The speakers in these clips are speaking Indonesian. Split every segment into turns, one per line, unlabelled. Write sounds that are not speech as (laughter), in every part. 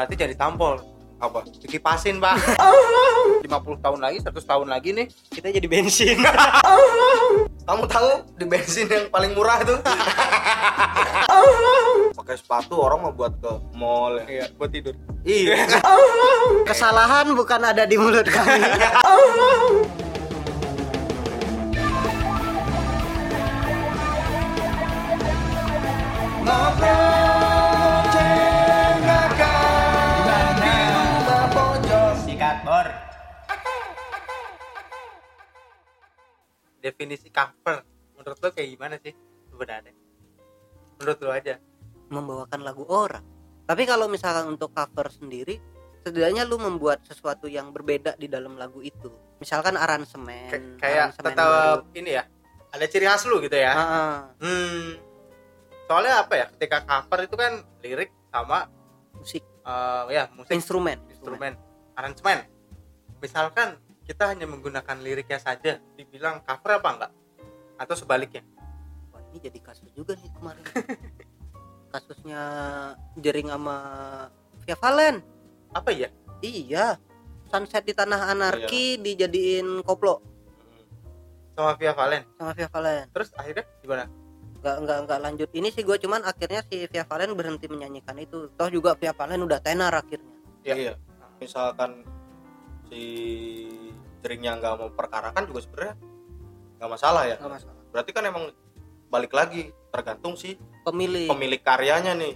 berarti jadi tampol.
Apa?
Dikipasin pak. 50 tahun lagi 100 tahun lagi nih
kita jadi bensin. (laughs)
Kamu tahu di bensin yang paling murah itu (laughs) pakai sepatu orang mau buat ke mall. Ya
iya buat tidur.
Iya. (laughs)
Kesalahan bukan ada di mulut kami.
Sikat bor definisi cover menurut lo kayak gimana sih sebenarnya? Menurut lo aja
membawakan lagu orang. Tapi kalau misalkan untuk cover sendiri setidaknya lu membuat sesuatu yang berbeda di dalam lagu itu. Misalkan aransemen
Kay- kayak
aransemen
tetap ini ya ada ciri khas lu gitu ya.
Baru. Ah, ah,
hmm. Soalnya apa ya ketika cover itu kan lirik sama
musik.
eh, ya musik.
Instrumen.
Instrumen. Aransemen. Misalkan kita hanya menggunakan liriknya saja dibilang cover apa enggak? Atau sebaliknya?
Wah, ini jadi kasus juga nih kemarin (laughs) kasusnya jering sama Via Valen.
Apa ya
iya. Sunset di tanah anarki dijadiin koplo.
Sama Via Valen?
Sama Via Valen.
Terus akhirnya gimana?
Nggak nggak nggak lanjut. Ini sih gue cuman akhirnya si Via Valen berhenti menyanyikan itu. Toh juga Via Valen udah tenar akhirnya.
Iya.
iya. Misalkan si jeringnya nggak mau perkarakan juga sebenarnya nggak masalah ya.
Nggak masalah.
Berarti kan emang balik lagi tergantung si
pemilih.
pemilik karyanya nih.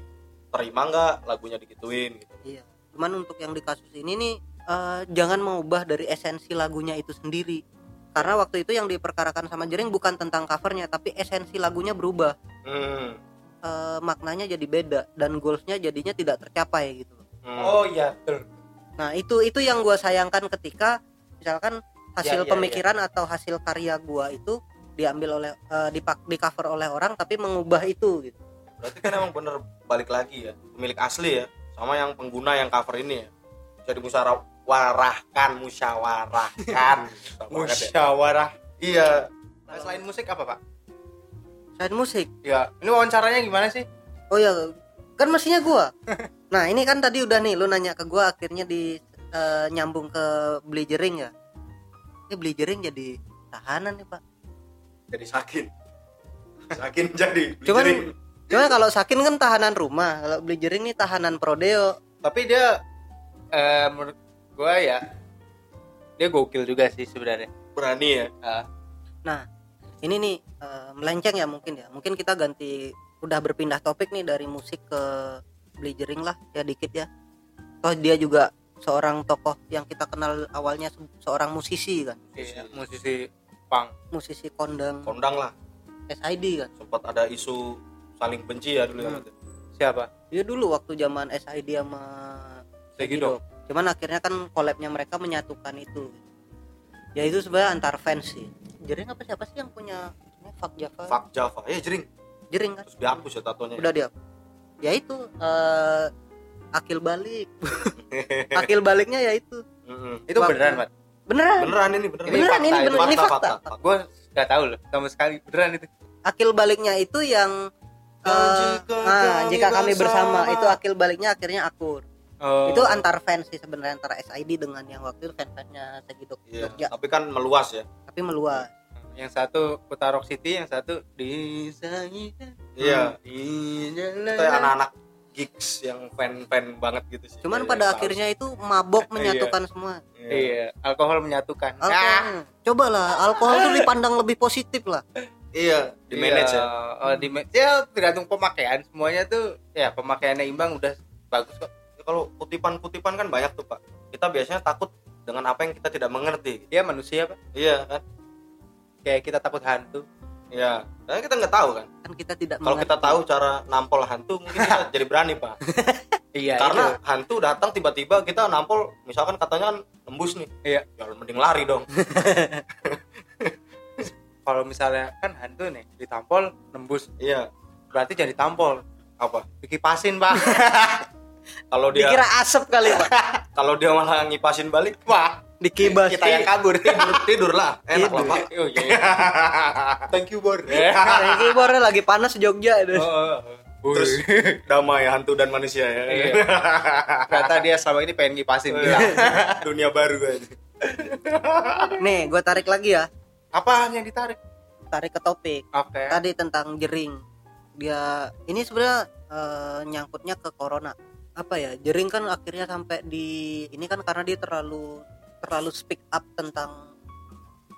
Terima nggak? Lagunya digituin gitu.
Iya. Cuman untuk yang di kasus ini nih eh, jangan mengubah dari esensi lagunya itu sendiri. Karena waktu itu yang diperkarakan sama Jering bukan tentang covernya tapi esensi lagunya berubah.
Hmm.
Eh, maknanya jadi beda dan goalsnya jadinya tidak tercapai gitu.
Hmm.
oh iya betul.
Nah itu itu yang gue sayangkan ketika misalkan hasil
Ya, ya,
pemikiran atau hasil karya gua itu diambil oleh eh, dipak di cover oleh orang tapi mengubah itu gitu.
Berarti kan emang bener balik lagi ya pemilik asli ya sama yang pengguna yang cover ini ya. Jadi musyawarahkan musyawarahkan. Banget (laughs) ya.
musyawarah.
Iya.
Nah, selain musik apa pak?
Selain musik?
Ya ini wawancaranya gimana sih?
Oh ya kan mestinya gua. (laughs) Nah ini kan tadi udah nih lu nanya ke gua akhirnya di eh, nyambung ke beli jering ya. Ini beli jering jadi tahanan nih pak
jadi sakin. Sakin jadi
Cuman-
Jadi,
cuma kalau sakin kan tahanan rumah. Kalau beli jering nih tahanan prodeo
tapi dia eh, menurut gua ya dia gokil juga sih sebenarnya.
Berani ya?
Ah,
nah ini nih eh, melenceng ya mungkin ya. Mungkin kita ganti udah berpindah topik nih dari musik ke beli jering lah ya dikit ya. Toh dia juga seorang tokoh yang kita kenal awalnya se- seorang musisi kan.
Iya, musisi punk
musisi kondang.
Kondang lah.
SID kan?
Sempat ada isu saling benci ya dulu ya
Hmm.
siapa?
Dia dulu waktu zaman SID sama
Segido.
cuman akhirnya kan collabnya mereka menyatukan itu. Ya itu sebenarnya antar fans sih. Jering apa siapa sih yang punya Fak Java?
Fuck Java. Ya jering.
Jering kan?
Terus dihapus ya tatonya
udah dia ya itu eh, akil balik. (laughs) Akil baliknya ya itu.
Mm-mm.
itu beneran pak
beneran?
Beneran ini beneran.
Beneran, ini
Fakta,
beneran, ini
fakta,
fakta.
fakta.
gue nggak tahu loh sama sekali. Beneran itu.
Akil baliknya itu yang eh,
jika
ah,
kami
jika kami bersama.
bersama.
itu akil baliknya akhirnya akur.
Oh.
itu antar fans sih sebenarnya antara SID dengan yang waktu itu fans-fansnya Segidok
Iya,
Jogja.
tapi kan meluas ya.
Tapi meluas.
Yang satu Kota Rock City yang satu di
Iya.
jalan.
Itu anak-anak gigs yang fan-fan banget gitu sih
cuman pada akhirnya itu mabok (laughs)
Iya.
menyatukan semua.
Iya.
iya alkohol menyatukan.
Alkohol.
Ah,
coba lah alkohol tuh dipandang lebih positif lah.
Iya di manage
iya.
ya?
oh, di manage ya tergantung pemakaian. Semuanya tuh ya pemakaiannya imbang udah bagus kok.
Ya, kalau kutipan-kutipan kan banyak tuh pak. Kita biasanya takut dengan apa yang kita tidak mengerti.
Dia manusia pak.
Iya kan?
Kayak kita takut hantu
iya. Karena kita nggak tahu kan?
Kan kita tidak
kalau kita tahu cara nampol hantu mungkin kita (laughs) jadi berani pak. (laughs)
Iya
karena
itu.
hantu datang tiba-tiba kita nampol misalkan katanya kan nembus nih.
Iya.
ya mending lari dong. (laughs)
Kalau misalnya kan hantu nih ditampol nembus
iya.
Berarti jadi tampol.
Apa?
Dikipasin pak.
Kalau dia
Dikira asap kali pak.
kalau dia malah ngipasin balik
Wah,
Dikibas.
kita yang kabur.
tidur tidur lah enak lah pak
Oh iya. iya. Thank you, Bor.
Lagi panas Jogja. itu.
terus (laughs) damai hantu dan manusia ya
Iya. (laughs) Ternyata dia selama ini pengen ngipasin kita. (laughs)
dunia baru aja
Nih, gue tarik lagi ya.
Apaan yang ditarik?
Tarik ke topik.
Oke.
Tadi tentang jering. Dia ini sebenarnya eh, nyangkutnya ke corona. Apa ya? Jering kan akhirnya sampai di ini kan karena dia terlalu terlalu speak up tentang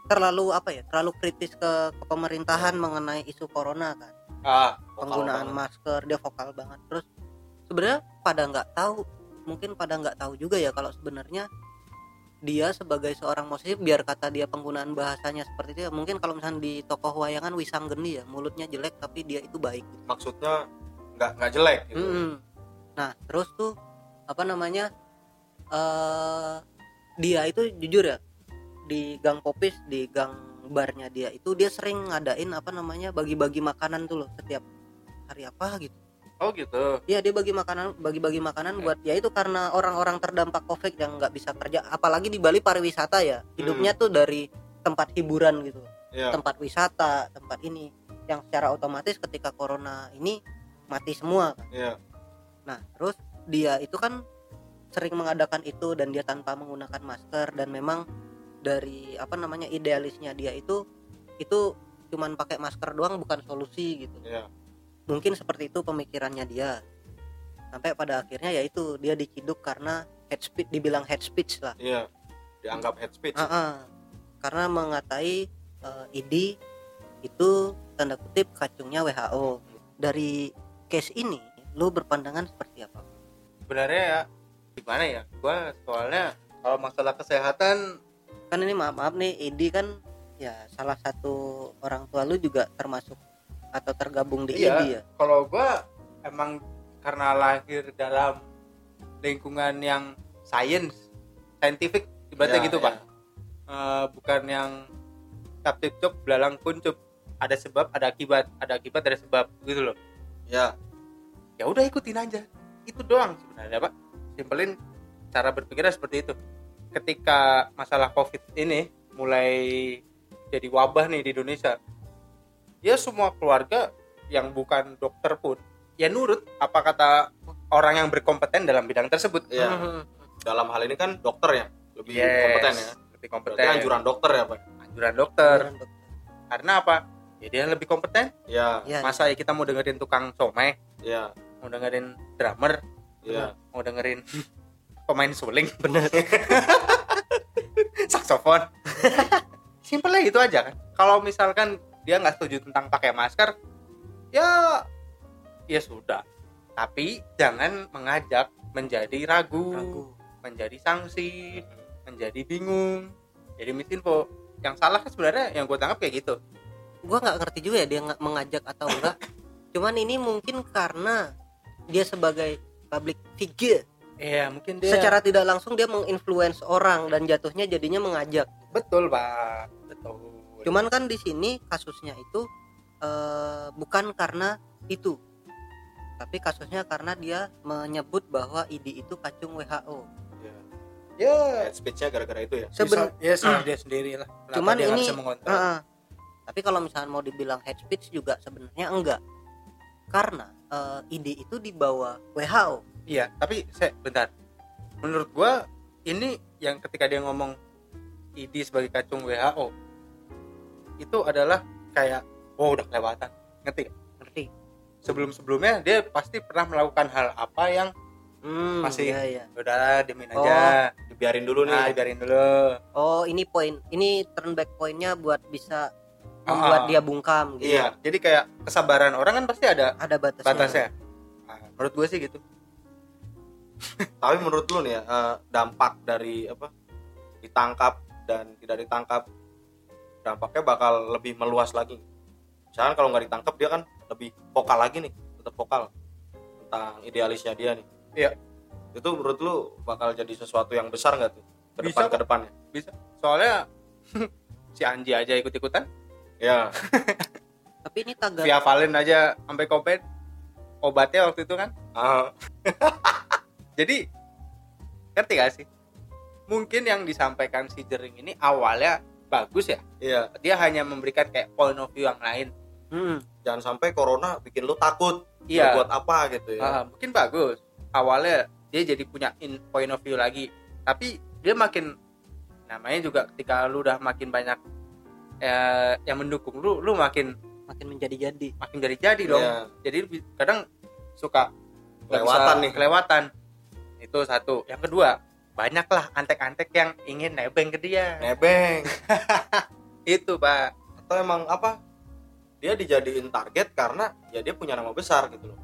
terlalu apa ya? Terlalu kritis ke, ke pemerintahan mengenai isu corona kan.
Ah,
penggunaan masker dia vokal banget terus sebenarnya pada nggak tahu mungkin pada nggak tahu juga ya kalau sebenarnya dia sebagai seorang musisi biar kata dia penggunaan bahasanya seperti itu ya, mungkin kalau misalnya di tokoh wayangan Wisanggeni ya mulutnya jelek tapi dia itu baik gitu.
maksudnya nggak nggak jelek gitu
Mm-mm. nah terus tuh apa namanya eh dia itu jujur ya di gang popis di gang barnya dia itu dia sering ngadain apa namanya bagi-bagi makanan tuh loh setiap hari apa gitu.
Oh gitu.
Iya dia bagi makanan bagi-bagi makanan buat ya itu karena orang-orang terdampak covid yang nggak bisa kerja apalagi di Bali pariwisata ya hidupnya tuh dari tempat hiburan gitu.
Ya
tempat wisata tempat ini yang secara otomatis ketika corona ini mati semua kan.
ya
Nah terus dia itu kan sering mengadakan itu dan dia tanpa menggunakan masker dan memang dari apa namanya idealisnya dia itu itu cuman pakai masker doang bukan solusi gitu.
Ya
mungkin seperti itu pemikirannya dia. Sampai pada akhirnya yaitu dia diciduk karena head speech dibilang head speech lah.
Iya dianggap head speech.
Ah. karena mengatai eh, ID itu tanda kutip kacungnya WHO dari case ini lu berpandangan seperti apa?
Sebenarnya ya gimana ya? Gua soalnya kalau masalah kesehatan
kan ini maaf maaf nih ID kan ya salah satu orang tua lu juga termasuk atau tergabung di
Iya.
ID ya
kalau gua emang karena lahir dalam lingkungan yang sains, scientific ibaratnya
Ya,
gitu,
ya.
Pak. Eh, bukan yang capcip cop belalang kuncup. Ada sebab, ada akibat, ada akibat, ada sebab gitu loh.
ya
Ya udah ikutin aja. Itu doang sebenarnya, Pak. Simpelin cara berpikirnya seperti itu. Ketika masalah Covid ini mulai jadi wabah nih di Indonesia, ya semua keluarga yang bukan dokter pun ya nurut apa kata orang yang berkompeten dalam bidang tersebut.
ya dalam hal ini kan dokter ya lebih
Yes,
kompeten ya
Lebih kompeten.
berarti anjuran dokter ya pak
Anjuran dokter. Karena apa? Ya dia lebih kompeten.
ya
ya
Masa ya kita mau dengerin tukang somai,
ya
mau dengerin drummer,
ya
mau dengerin pemain suling. Bener. (laughs) Saksofon. Simpelnya itu aja kan. Kalau misalkan dia nggak setuju tentang pakai masker ya ya sudah. Tapi jangan mengajak menjadi ragu,
ragu.
menjadi sanksi menjadi bingung. Jadi misinfo. Yang salah kan sebenarnya yang gue tangkap kayak gitu.
Gua nggak ngerti juga ya dia nggak mengajak atau enggak. (laughs) Cuman ini mungkin karena dia sebagai public figure.
Iya mungkin dia
secara tidak langsung dia menginfluence orang dan jatuhnya jadinya mengajak.
Betul pak. Betul.
Cuman kan di sini kasusnya itu eh, bukan karena itu tapi kasusnya karena dia menyebut bahwa ID itu kacung WHO
ya
ya
head speech-nya gara-gara itu ya.
Seben-
Bisa- ya salah dia sendiri lah. Kenapa
Cuman
dia
ini- tapi kalau misalnya mau dibilang head speech juga sebenarnya enggak karena eh, ID itu di bawah WHO
iya tapi saya bentar. Menurut gua ini yang ketika dia ngomong ID sebagai kacung WHO itu adalah kayak wow udah kelewatan. Ngerti gak?
ngerti.
Sebelum sebelumnya dia pasti pernah melakukan hal apa yang
hmm,
Masih.
iya, iya.
udah diemin aja.
Dibiarin dulu
nah
nih
biarin dulu.
Oh ini poin ini turn back pointnya buat bisa membuat
Ah.
dia bungkam gitu.
Iya
jadi kayak kesabaran orang kan pasti ada
ada batasnya.
batasnya. Nah, menurut gue sih gitu. (laughs)
Tapi menurut lu nih ya eh, dampak dari apa ditangkap dan tidak ditangkap dampaknya bakal lebih meluas lagi. Misalkan kalau nggak ditangkap dia kan lebih vokal lagi nih tetap vokal tentang idealisnya dia nih.
Iya.
itu menurut lu bakal jadi sesuatu yang besar nggak tuh ke depan ke depannya?
Bisa. Soalnya (laughs) si Anji aja ikut ikutan
ya. (laughs)
Tapi ini tagar
via Valen aja sampai komen obatnya waktu itu kan?
Ah, (laughs)
jadi ngerti gak sih? Mungkin yang disampaikan si jering ini awalnya bagus ya?
Iya.
Dia hanya memberikan kayak point of view yang lain.
Hmm.
jangan sampai corona bikin lu takut
Iya.
buat apa gitu ya.
Ah, mungkin bagus. Awalnya dia jadi punya in point of view lagi. Tapi dia makin namanya juga ketika lu udah makin banyak eh, yang mendukung lu lu makin
makin menjadi-jadi.
makin jadi jadi dong.
Iya.
jadi kadang suka
Kelewatan nih.
kelewatan. Itu satu. Yang kedua banyaklah antek-antek yang ingin nebeng ke dia.
Nebeng. (laughs)
Itu pak.
Atau emang apa? Dia dijadiin target karena ya dia punya nama besar gitu loh.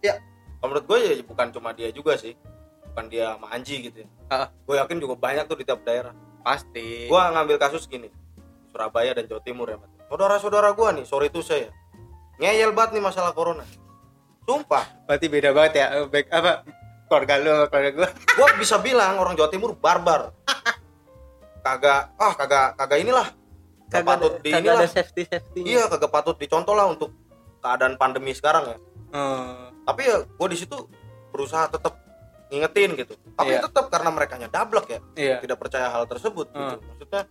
Ya.
Kalau menurut gue ya bukan cuma dia juga sih. Bukan dia sama Anji gitu ya. Gue yakin juga banyak tuh di tiap daerah.
Pasti.
Gue ngambil kasus gini Surabaya dan Jawa Timur ya saudara-saudara gue nih sorry itu saya ngeyel banget nih masalah corona. Sumpah.
Berarti beda banget ya baik apa keluarga lu sama keluarga gua. (laughs)
Gue bisa bilang orang Jawa Timur barbar. Kagak ah kagak kagak inilah. Kagak
kagak ada,
patut di
kagak
inilah
ada safety safety
iya kagak patut dicontoh lah untuk keadaan pandemi sekarang ya.
Hmm,
tapi ya gue di situ berusaha tetap ngingetin gitu. Tapi
Iya.
tetap karena mereka dablek ya.
Iya.
Tidak percaya hal tersebut gitu.
Hmm.
maksudnya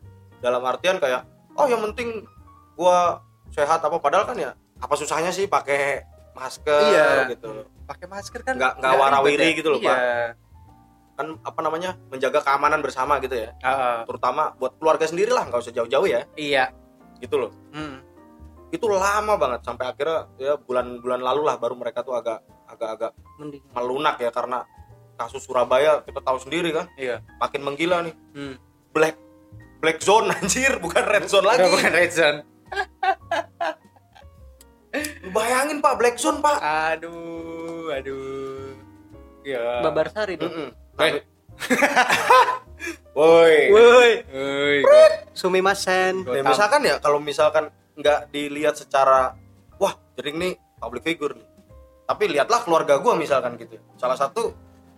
dalam artian kayak oh yang penting gua sehat apa padahal kan ya apa susahnya sih pakai masker
Iya.
gitu
pakai masker kan
Nggak- nggak warawiri
ya.
gitu loh,
iya.
Pak. kan apa namanya menjaga keamanan bersama gitu ya
Ah,
terutama buat keluarga sendiri lah nggak usah jauh-jauh ya
iya
gitu loh
Hmm.
itu lama banget sampai akhirnya ya bulan-bulan lalu lah baru mereka tuh agak agak-agak
mending
melunak ya karena kasus Surabaya kita tahu sendiri kan
iya
makin menggila nih
Hmm.
black black zone (laughs) anjir bukan red zone lagi.
Udah bukan red zone.
Lu (laughs) bayangin pak black zone pak.
Aduh aduh. Ya.
Babar sari dong.
Mm-mm.
Eh. (laughs)
woi.
Woi.
Woi,
sumimasen.
Ya, misalkan ya kalau misalkan nggak dilihat secara wah jering nih public figure nih. Tapi lihatlah keluarga gua misalkan gitu ya. salah satu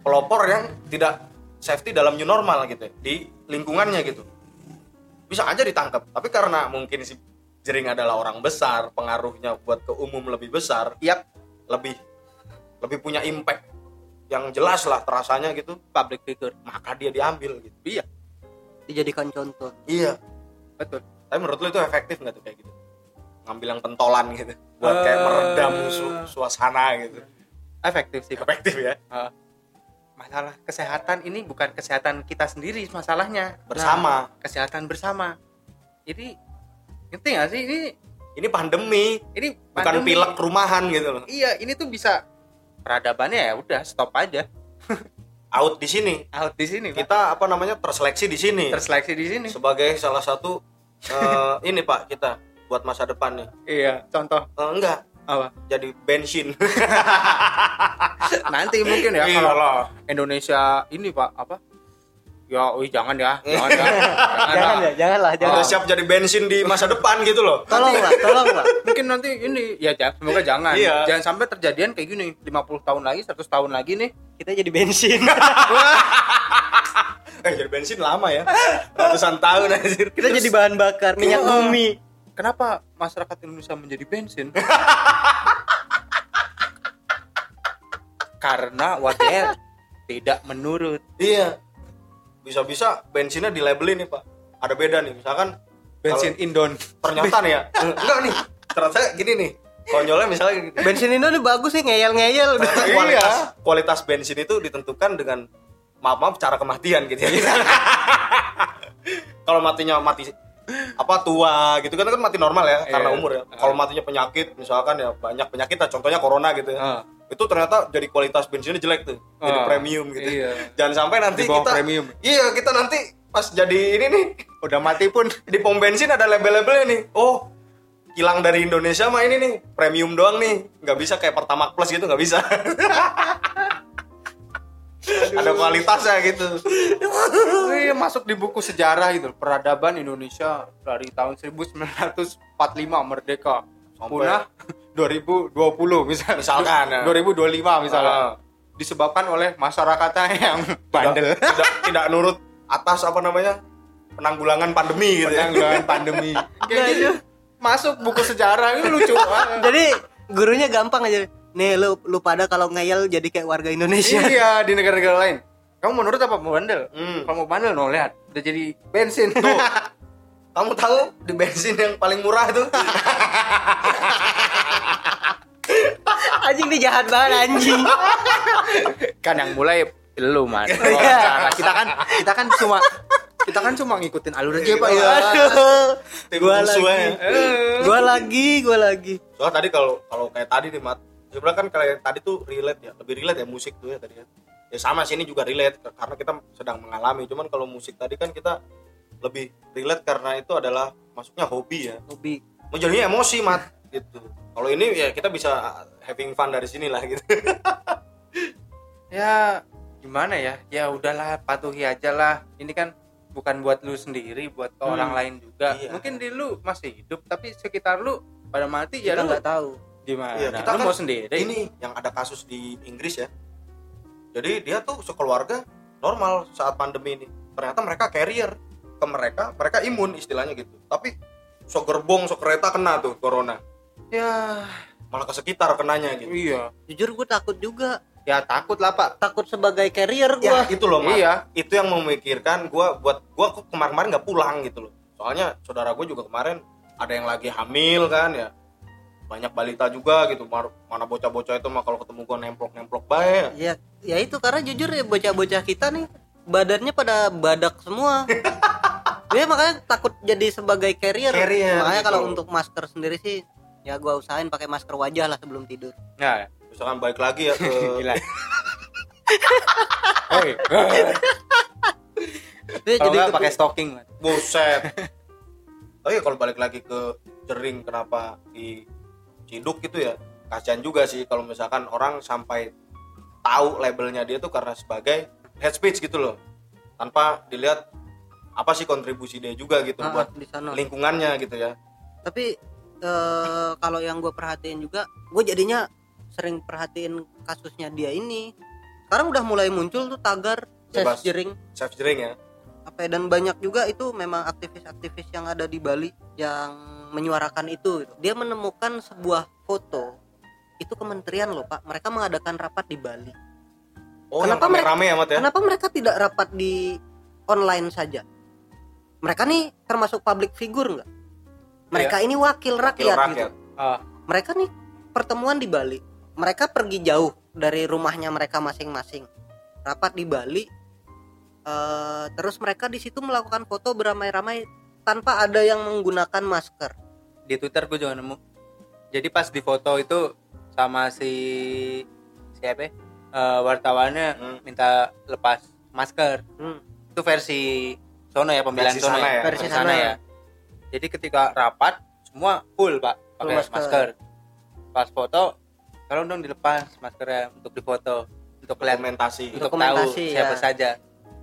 pelopor yang tidak safety dalam new normal gitu ya, di lingkungannya gitu bisa aja ditangkap tapi karena mungkin si jering adalah orang besar pengaruhnya buat ke umum lebih besar
Yap,
lebih lebih punya impact yang jelas lah terasanya gitu.
Public figure.
maka dia diambil gitu.
Iya,
dijadikan contoh.
Iya.
Betul.
tapi menurut lu itu efektif nggak tuh kayak gitu? Ngambil yang pentolan gitu buat kayak
Eh.
meredam su- suasana gitu.
Efektif sih,
efektif ya?
Ah. Masalah kesehatan ini bukan kesehatan kita sendiri masalahnya.
bersama
Nah, kesehatan bersama. Jadi ngerti gak sih ini
ini pandemi
ini
bukan
pandemi.
pilek rumahan gitu loh
Iya, ini tuh bisa peradabannya ya udah stop aja. (laughs)
out di sini
Out di sini, Pak.
kita apa namanya terseleksi di sini
Terseleksi di sini.
sebagai salah satu eh, (laughs) ini pak kita buat masa depan nih
Iya, contoh
Eh, enggak
apa?
jadi bensin (laughs)
Nanti mungkin ya
Iya
kalau. Indonesia ini Pak apa? Ya, ui (laughs) jangan ya. Jangan ya. Jangan,
jangan
lah.
ya jangan lah jangan
udah siap jadi bensin di masa depan gitu loh
tolong lah tolong lah (laughs)
Mungkin nanti ini ya semoga jangan.
Iya.
Jangan sampai terjadian kayak gini 50 tahun lagi, 100 tahun lagi nih.
kita jadi bensin
eh jadi bensin lama ya ratusan tahun anjir
kita jadi bahan bakar minyak
Iya.
bumi
Kenapa masyarakat Indonesia menjadi bensin? Karena warganya tidak menurut.
Iya. Bisa-bisa bensinnya di labelin nih, Pak. Ada beda nih, misalkan
Bensin Indon.
ternyata nih ya. (laughs) Enggak nih. Ternyata gini nih. Konyolnya misalnya gini.
bensin ini udah bagus sih ngeyel ngeyel udah
Ternyata (laughs) kualitas kualitas bensin itu ditentukan dengan maaf maaf cara kematian gitu ya. (laughs) Kalau matinya mati apa tua gitu kan kan mati normal ya karena
Iya.
umur ya. Kalau matinya penyakit misalkan ya banyak penyakit lah contohnya corona gitu ya.
Ah.
Itu ternyata jadi kualitas bensinnya jelek tuh. Jadi
Ah.
premium gitu.
Iya.
Jangan sampai nanti kita
premium.
Iya, kita nanti pas jadi ini nih
Udah mati pun (laughs)
di pom bensin ada label-labelnya nih. Oh, kilang dari Indonesia mah ini nih premium doang nih, nggak bisa kayak Pertamax Plus gitu nggak bisa. (laughs) (laughs) ada kualitasnya gitu.
Wih, masuk di buku sejarah gitu peradaban Indonesia dari tahun 1945 merdeka
Sampai-
punah (laughs) 2020 misalnya
Misalkan, ya.
2025 misalnya
Ah.
disebabkan oleh masyarakatnya yang (laughs) bandel
Tidak, tidak, tidak nurut atas apa namanya penanggulangan pandemi gitu ya.
penanggulangan pandemi kayak gitu masuk buku sejarah ini lucu banget.
jadi gurunya gampang aja nih lu lu pada kalau ngeyel jadi kayak warga Indonesia
iya di negara-negara lain kamu menurut apa mau bandel
Hmm.
kalau mau bandel no lihat udah jadi bensin
Tuh. (laughs) Kamu tahu di bensin yang paling murah tuh? (laughs)
anjing nih jahat banget anjing
kan yang mulai lu man
iya.
Oh, cara. kita kan kita kan cuma kita kan cuma ngikutin alur aja pak ya
gua lagi
ya.
gua lagi gua lagi
Soalnya tadi kalau kalau kayak tadi nih Mat, sebenarnya kan kayak tadi tuh relate ya, lebih relate ya musik tuh ya tadi ya. Ya sama sini juga relate karena kita sedang mengalami. Cuman kalau musik tadi kan kita lebih relate karena itu adalah masuknya hobi ya.
hobi
Menjadinya emosi Mat gitu. Kalau ini ya kita bisa having fun dari sini lah gitu. (laughs)
ya gimana ya ya udahlah patuhi aja lah ini kan bukan buat lu sendiri buat ke
Hmm.
orang lain juga
Iya.
mungkin di lu masih hidup tapi sekitar lu pada mati ya
kita
lu
nggak tahu
gimana
Iya, kita
lu
kan
mau sendiri
ini yang ada kasus di Inggris ya. Jadi dia tuh sekeluarga normal saat pandemi ini. Ternyata mereka carrier ke mereka, mereka imun istilahnya gitu. Tapi so gerbong, so kereta kena tuh corona.
ya
Malah ke sekitar kenanya gitu.
iya
jujur gue takut juga
ya takut lah pak
takut sebagai carrier gue
Ya itu loh, Mat.
iya
Itu yang memikirkan gua buat gua kok kemarin-kemarin nggak pulang gitu loh. Soalnya saudara gue juga kemarin ada yang lagi hamil kan ya. Banyak balita juga gitu. Mar- Mana bocah-bocah itu mah kalau ketemu gua nemplok-nemplok bae.
ya ya itu karena jujur ya bocah-bocah kita nih badannya pada badak semua (laughs) ya makanya takut jadi sebagai carrier,
Carrier,
makanya
gitu.
kalau untuk masker sendiri sih ya gua usahain pakai masker wajah lah sebelum tidur
nah
Misalkan balik lagi ya ke (laughs)
gila (laughs)
Ya,
kalau nggak
ketu-
pakai stocking.
Buset. Oh iya kalau balik lagi ke jering kenapa diciduk gitu ya. Kasihan juga sih kalau misalkan orang sampai tahu labelnya dia tuh karena sebagai head speech gitu loh. Tanpa dilihat apa sih kontribusi dia juga gitu
Ah,
buat
di sana
lingkungannya gitu ya.
tapi eh, kalau yang gue perhatiin juga gue jadinya sering perhatiin kasusnya dia ini sekarang udah mulai muncul tuh tagar
Bebas.
safe jering
Safe jering ya.
apa ya, dan banyak juga itu memang aktivis-aktivis yang ada di Bali yang menyuarakan itu gitu. dia menemukan sebuah foto itu kementerian loh pak. Mereka mengadakan rapat di Bali.
Oh,
Kenapa
yang rame-rame ya, Mat ya?
kenapa mereka tidak rapat di online saja? Mereka nih termasuk public figure nggak? Mereka ini wakil
Wakil
rakyat,
rakyat.
gitu
Ah,
mereka nih pertemuan di Bali. Mereka pergi jauh dari rumahnya mereka masing-masing. Rapat di Bali eh, terus mereka di situ melakukan foto beramai-ramai tanpa ada yang menggunakan masker
di Twitter gue juga nemu jadi pas di foto itu sama si siapa ya? Eh, wartawannya
Hmm.
minta lepas masker
Hmm.
itu versi sono ya
Versi
sono
sana
ya,
ya.
Versi
sana
sana.
ya jadi ketika rapat semua full pak pakai
masker.
masker. pas foto kalau dong dilepas maskernya untuk difoto untuk lihat
Dokumentasi.
untuk tahu
Dokumentasi,
siapa
ya.
saja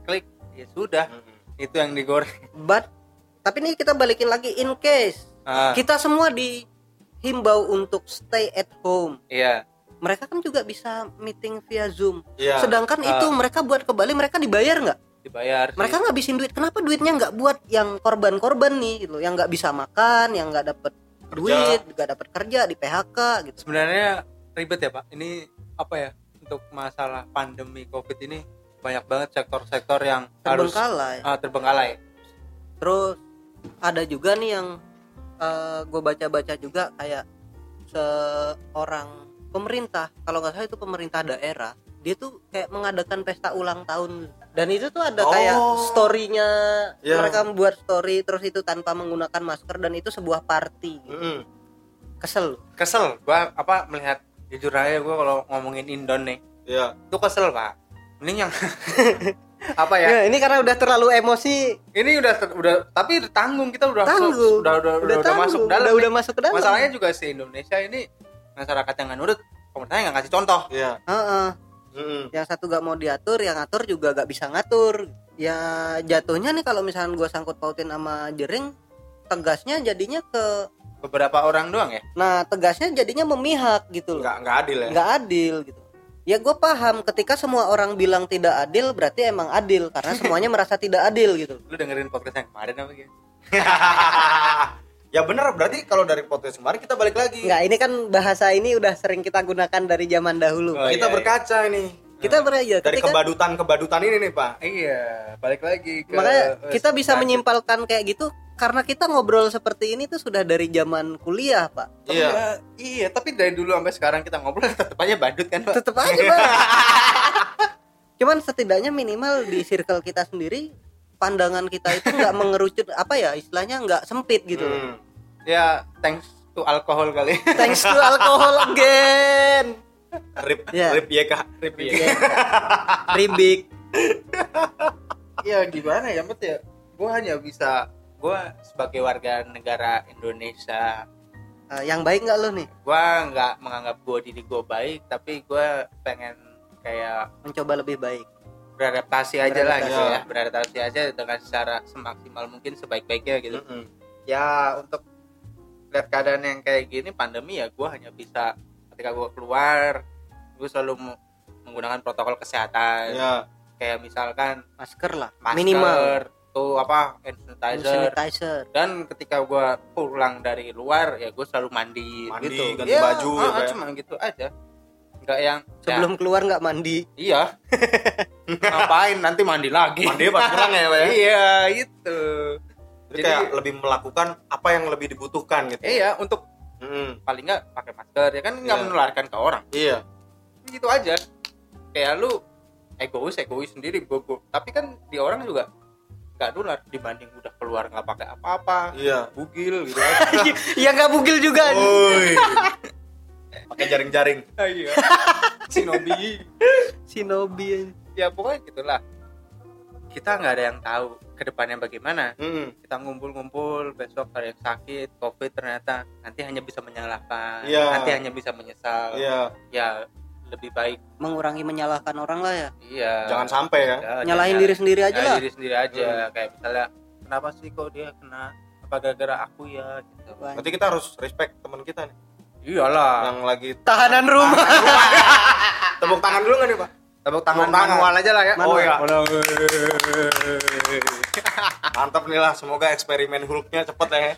klik ya sudah
Mm-mm.
itu yang digoreng
but tapi nih kita balikin lagi in case
ah,
kita semua dihimbau untuk stay at home.
Iya.
Mereka kan juga bisa meeting via zoom.
Iya.
sedangkan
Ah.
itu mereka buat ke Bali mereka dibayar nggak?
Dibayar sih.
mereka ngabisin duit. Kenapa duitnya nggak buat yang korban-korban nih gitu yang nggak bisa makan yang nggak dapet duit nggak dapet kerja di PHK gitu.
Sebenarnya ribet ya pak. Ini apa ya untuk masalah pandemi covid ini banyak banget sektor-sektor yang harus
terbengkalai
ah, terbengkalai.
Terus ada juga nih yang gue baca-baca juga kayak seorang pemerintah kalau nggak salah itu pemerintah daerah dia tuh kayak mengadakan pesta ulang tahun dan itu tuh ada kayak
Oh.
storynya
Iya.
mereka membuat story terus itu tanpa menggunakan masker dan itu sebuah party gitu.
Mm-mm.
kesel
kesel gua apa melihat jujur aja gua kalau ngomongin Indon nih
Iya.
itu kesel pak mending yang (laughs) apa ya
ya ini karena udah terlalu emosi
ini udah ter- udah tapi udah tanggung kita udah
tanggung
udah udah, udah, udah
tanggung,
masuk dalam
udah,
nih.
udah masuk ke dalam
masalahnya juga si Indonesia ini masyarakat yang nggak nurut pemerintahnya nggak ngasih contoh
Iya.
Heeh.
Mm-mm.
yang satu gak mau diatur yang ngatur juga gak bisa ngatur ya jatuhnya nih kalau misalnya gue sangkut pautin sama jering tegasnya jadinya ke
beberapa orang doang ya
nah tegasnya jadinya memihak gitu loh
Nggak nggak adil ya.
nggak adil gitu ya gue paham. Ketika semua orang bilang tidak adil berarti emang adil. Karena semuanya (laughs) merasa tidak adil gitu.
Lu dengerin podcast yang kemarin apa gitu (laughs)
ya bener. Berarti kalau dari podcast kemarin kita balik lagi.
Enggak, ini kan bahasa ini udah sering kita gunakan dari zaman dahulu.
Oh,
kita
iya,
berkaca ini.
Kita beraja
dari
ketika
kebadutan kebadutan ini nih pak.
Iya balik lagi ke
makanya kita bisa
lanjut.
menyimpulkan kayak gitu karena kita ngobrol seperti ini tuh sudah dari zaman kuliah, Pak.
iya
iya iya tapi dari dulu sampai sekarang kita ngobrol (laughs) tetap aja badut kan pak
Tetep aja, Pak. (laughs) Cuman setidaknya minimal di circle kita sendiri pandangan kita itu nggak mengerucut apa ya istilahnya nggak sempit gitu.
Hmm.
ya thanks to alkohol kali
Thanks to alcohol again.
rip
Iya.
rip YK
Rip,
Iya.
ya.
Ribik.
ya gimana ya Mat ya gue hanya bisa gue sebagai warga negara Indonesia
Eh, yang baik nggak lo nih
gue nggak menganggap gue diri gue baik tapi gue pengen kayak
mencoba lebih baik?
beradaptasi aja lah gitu ya beradaptasi aja dengan secara semaksimal mungkin sebaik-baiknya gitu
Mm-mm.
ya untuk lihat keadaan yang kayak gini pandemi ya gue hanya bisa ketika gue keluar gue selalu menggunakan protokol kesehatan
ya
kayak misalkan
Masker lah.
masker
Minimal.
Tuh apa hand sanitizer.
Sanitizer.
dan ketika gue pulang dari luar ya gue selalu mandi,
Mandi,
gitu.
ganti
Ya,
baju
ah,
ya, ya.
cuma gitu aja. Nggak yang
Sebelum keluar nggak mandi.
ya, iya. (laughs) Ngapain? Nanti mandi lagi.
Mandi pas pulang ya pak ya?
Iya itu
jadi,
Jadi-
kayak lebih melakukan apa yang lebih dibutuhkan gitu.
Iya untuk
Mm-mm.
paling nggak pakai masker ya kan nggak
Iya.
menularkan ke orang.
Iya.
Gitu aja. Kayak lu egois egois sendiri gue tapi kan di orang juga nggak nular dibanding udah keluar nggak pakai apa-apa
iya
bugil gitu (laughs)
ya nggak bugil juga.
Woi. (laughs) pakai jaring-jaring
iya Shinobi
Shinobi.
ya pokoknya gitulah kita nggak ada yang tahu ke depannya bagaimana
Mm.
kita ngumpul-ngumpul besok ada yang sakit covid ternyata nanti hanya bisa menyalahkan
Iya.
nanti hanya bisa menyesal
iya
ya lebih baik.
Mengurangi menyalahkan orang lah ya.
iya.
Jangan sampai ya.
Ya,
Nyalahin
jangan-
diri sendiri aja
nyalahin
lah.
diri sendiri aja. Kayak misalnya kenapa sih kok dia kena apa gara-gara aku ya? Gitu.
Nanti kita harus respect teman kita nih.
Iyalah.
Yang lagi
Tahanan rumah. (laughs)
tepuk tangan dulu nggak nih pak?
Tepuk tangan
Tepuk tangan.
manual aja lah ya.
Oh, iya. (laughs) Mantap nih lah semoga eksperimen Hulknya cepet ya.
Iya.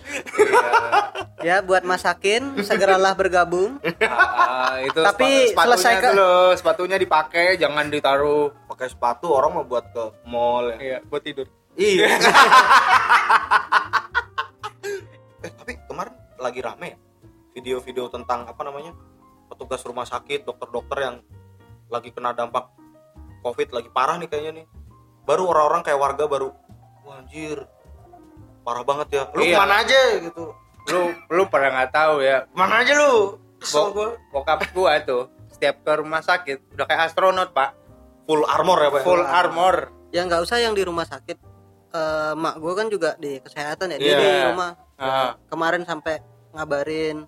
ya buat masakin segeralah bergabung. (laughs)
Ah, itu
Tapi
sepa- sepatunya
selesaikan-
dulu sepatunya dipakai jangan ditaruh.
Pakai sepatu orang mau buat ke mall ya.
Iya buat tidur.
Iya. (laughs) Eh tapi kemarin lagi rame ya video-video tentang apa namanya petugas rumah sakit dokter-dokter yang lagi kena dampak covid lagi parah nih kayaknya nih. Baru orang-orang kayak warga baru wah anjir parah banget ya lu
Iya.
ke mana aja gitu
lu lu pada nggak tahu ya
mana aja lu
Bo-
gua.
bokap gua tuh setiap ke rumah sakit udah kayak astronot pak
full armor ya pak ya?
full armor
Ya nggak usah yang di rumah sakit. Eh, mak gue kan juga di kesehatan ya. Dia
Iya.
di rumah.
Ah.
Kemarin sampai ngabarin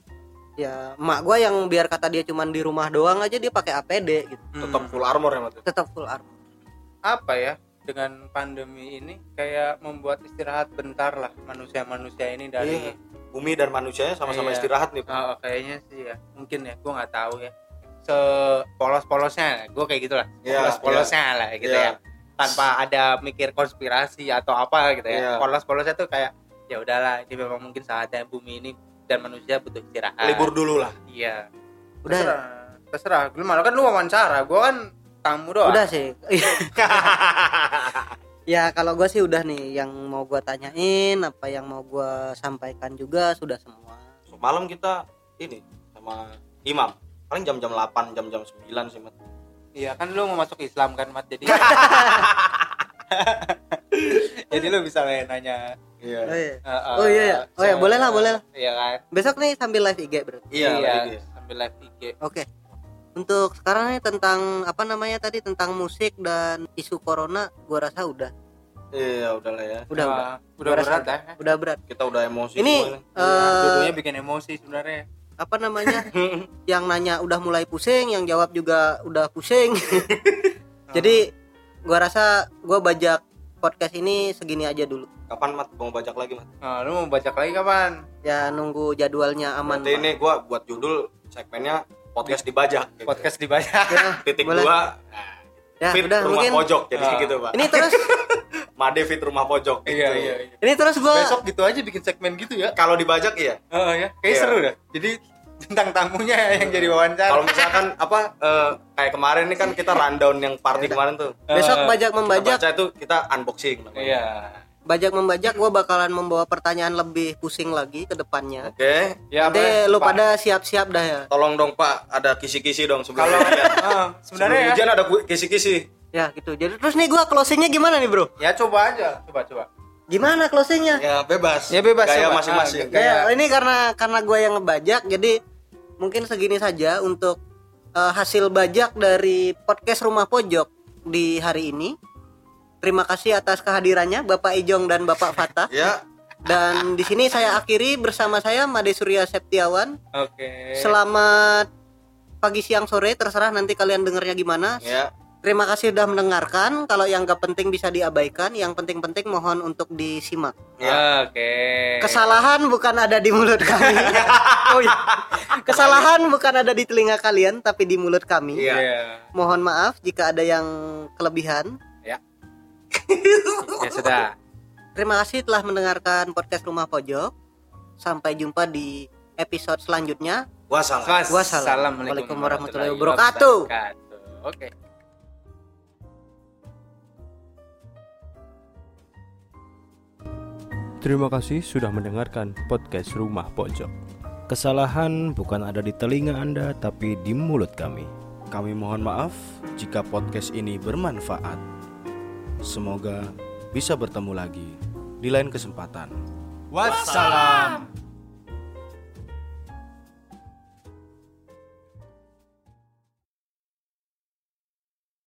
ya mak gue yang biar kata dia cuman di rumah doang aja dia pakai APD gitu.
tetap full armor ya Mat?
Tetap full armor.
apa ya dengan pandemi ini kayak membuat istirahat bentar lah manusia-manusia ini dari
Iya. bumi dan manusianya sama-sama
Iya.
istirahat nih Pak.
Ah, kayaknya sih ya. Mungkin ya gua nggak tahu ya. Sepolos-polosnya gue kayak gitulah.
Iya,
polos-polosnya lah gitu
Iya.
ya. Tanpa ada mikir konspirasi atau apa gitu
Iya.
ya polos-polosnya tuh kayak ya udahlah ini memang mungkin saatnya bumi ini dan manusia butuh istirahat.
Libur dulu lah.
Iya.
Udah.
Terserah. Terserah. Lu malah kan lu wawancara. Gue kan tamu doang
Udah sih. (laughs) ya kalau gue sih udah nih yang mau gue tanyain apa yang mau gue sampaikan juga sudah semua.
malam kita ini sama imam paling jam-jam 8 jam-jam 9 sih Mat.
iya kan lu mau masuk Islam kan mat jadi (laughs) jadi lu bisa nanya
iya
Oh iya.
uh, uh,
Oh, iya, iya. Oh, iya, boleh lah, boleh lah.
iya kan
Besok nih sambil live IG berarti.
iya
iya
iya.
sambil live IG
Oke. Untuk sekarang nih tentang apa namanya tadi tentang musik dan isu corona, gua rasa udah
iya udah lah ya
udah udah
Wah, udah
rasa
berat ya
udah berat.
kita udah emosi
Ini eh
dua bikin emosi sebenarnya
apa namanya? (laughs) yang nanya udah mulai pusing, yang jawab juga udah pusing. (laughs) Jadi gua rasa gua bajak podcast ini segini aja dulu.
kapan mat mau bajak lagi mat
Nah, lu mau baca lagi kapan
Ya nunggu jadwalnya aman. Pak.
ini gua buat judul segmennya podcast dibajak gitu.
podcast dibaca
Ya,
titik
boleh.
dua
Ya,
fit
udah
rumah
mungkin
pojok jadi
Ah.
gitu pak
ini terus (laughs)
David rumah pojok gitu.
Iya iya. iya.
ini terus gua
Besok gitu aja bikin segmen gitu ya.
Kalau dibajak iya.
Oh ya, kayak
Iya.
seru dah. Jadi tentang tamunya yang jadi wawancara.
Kalau misalkan apa eh, kayak kemarin ini kan kita rundown yang party kemarin tuh.
besok
Eh,
bajak
Kita
membajak
baca itu kita unboxing namanya.
Iya.
Bajak membajak gua bakalan membawa pertanyaan lebih pusing lagi ke depannya
Oke.
Ya
Nanti lu
Pak?
pada siap-siap dah ya
Tolong dong Pak, ada kisi-kisi dong sebelum
Kalau. Ah,
Sebelum
sebenarnya ya,
ujian ada kisi-kisi.
ya gitu jadi terus nih gua closingnya gimana nih bro
ya coba aja, coba coba.
gimana closingnya
Ya bebas.
Ya, bebas,
Gaya
coba.
masing-masing.
Ah,
Ya,
Kayak-
ini karena karena gue yang ngebajak, jadi mungkin segini saja untuk eh, hasil bajak dari podcast Rumah Pojok di hari ini. Terima kasih atas kehadirannya Bapak Ijong dan Bapak Fatah. (laughs)
Ya.
Dan di sini saya akhiri bersama saya Made Surya Septiawan.
Oke.
Selamat pagi, siang, sore, terserah nanti kalian dengernya gimana.
Ya.
Terima kasih sudah mendengarkan. Kalau yang gak penting bisa diabaikan, yang penting-penting mohon untuk disimak.
Ya.
Oke.
Kesalahan bukan ada di mulut kami. (laughs) oh iya. Kesalahan bukan ada di telinga kalian tapi di mulut kami.
Iya.
Iya.
Mohon maaf jika ada yang kelebihan.
Ya. sudah.
Terima kasih telah mendengarkan podcast Rumah Pojok. Sampai jumpa di episode selanjutnya.
Wassalam.
Wassalamualaikum warahmatullahi wabarakatuh.
Oke.
Terima kasih sudah mendengarkan podcast Rumah Pojok.
Kesalahan bukan ada di telinga Anda, tapi di mulut kami.
Kami mohon maaf jika podcast ini bermanfaat. Semoga bisa bertemu lagi di lain kesempatan.
Wassalam.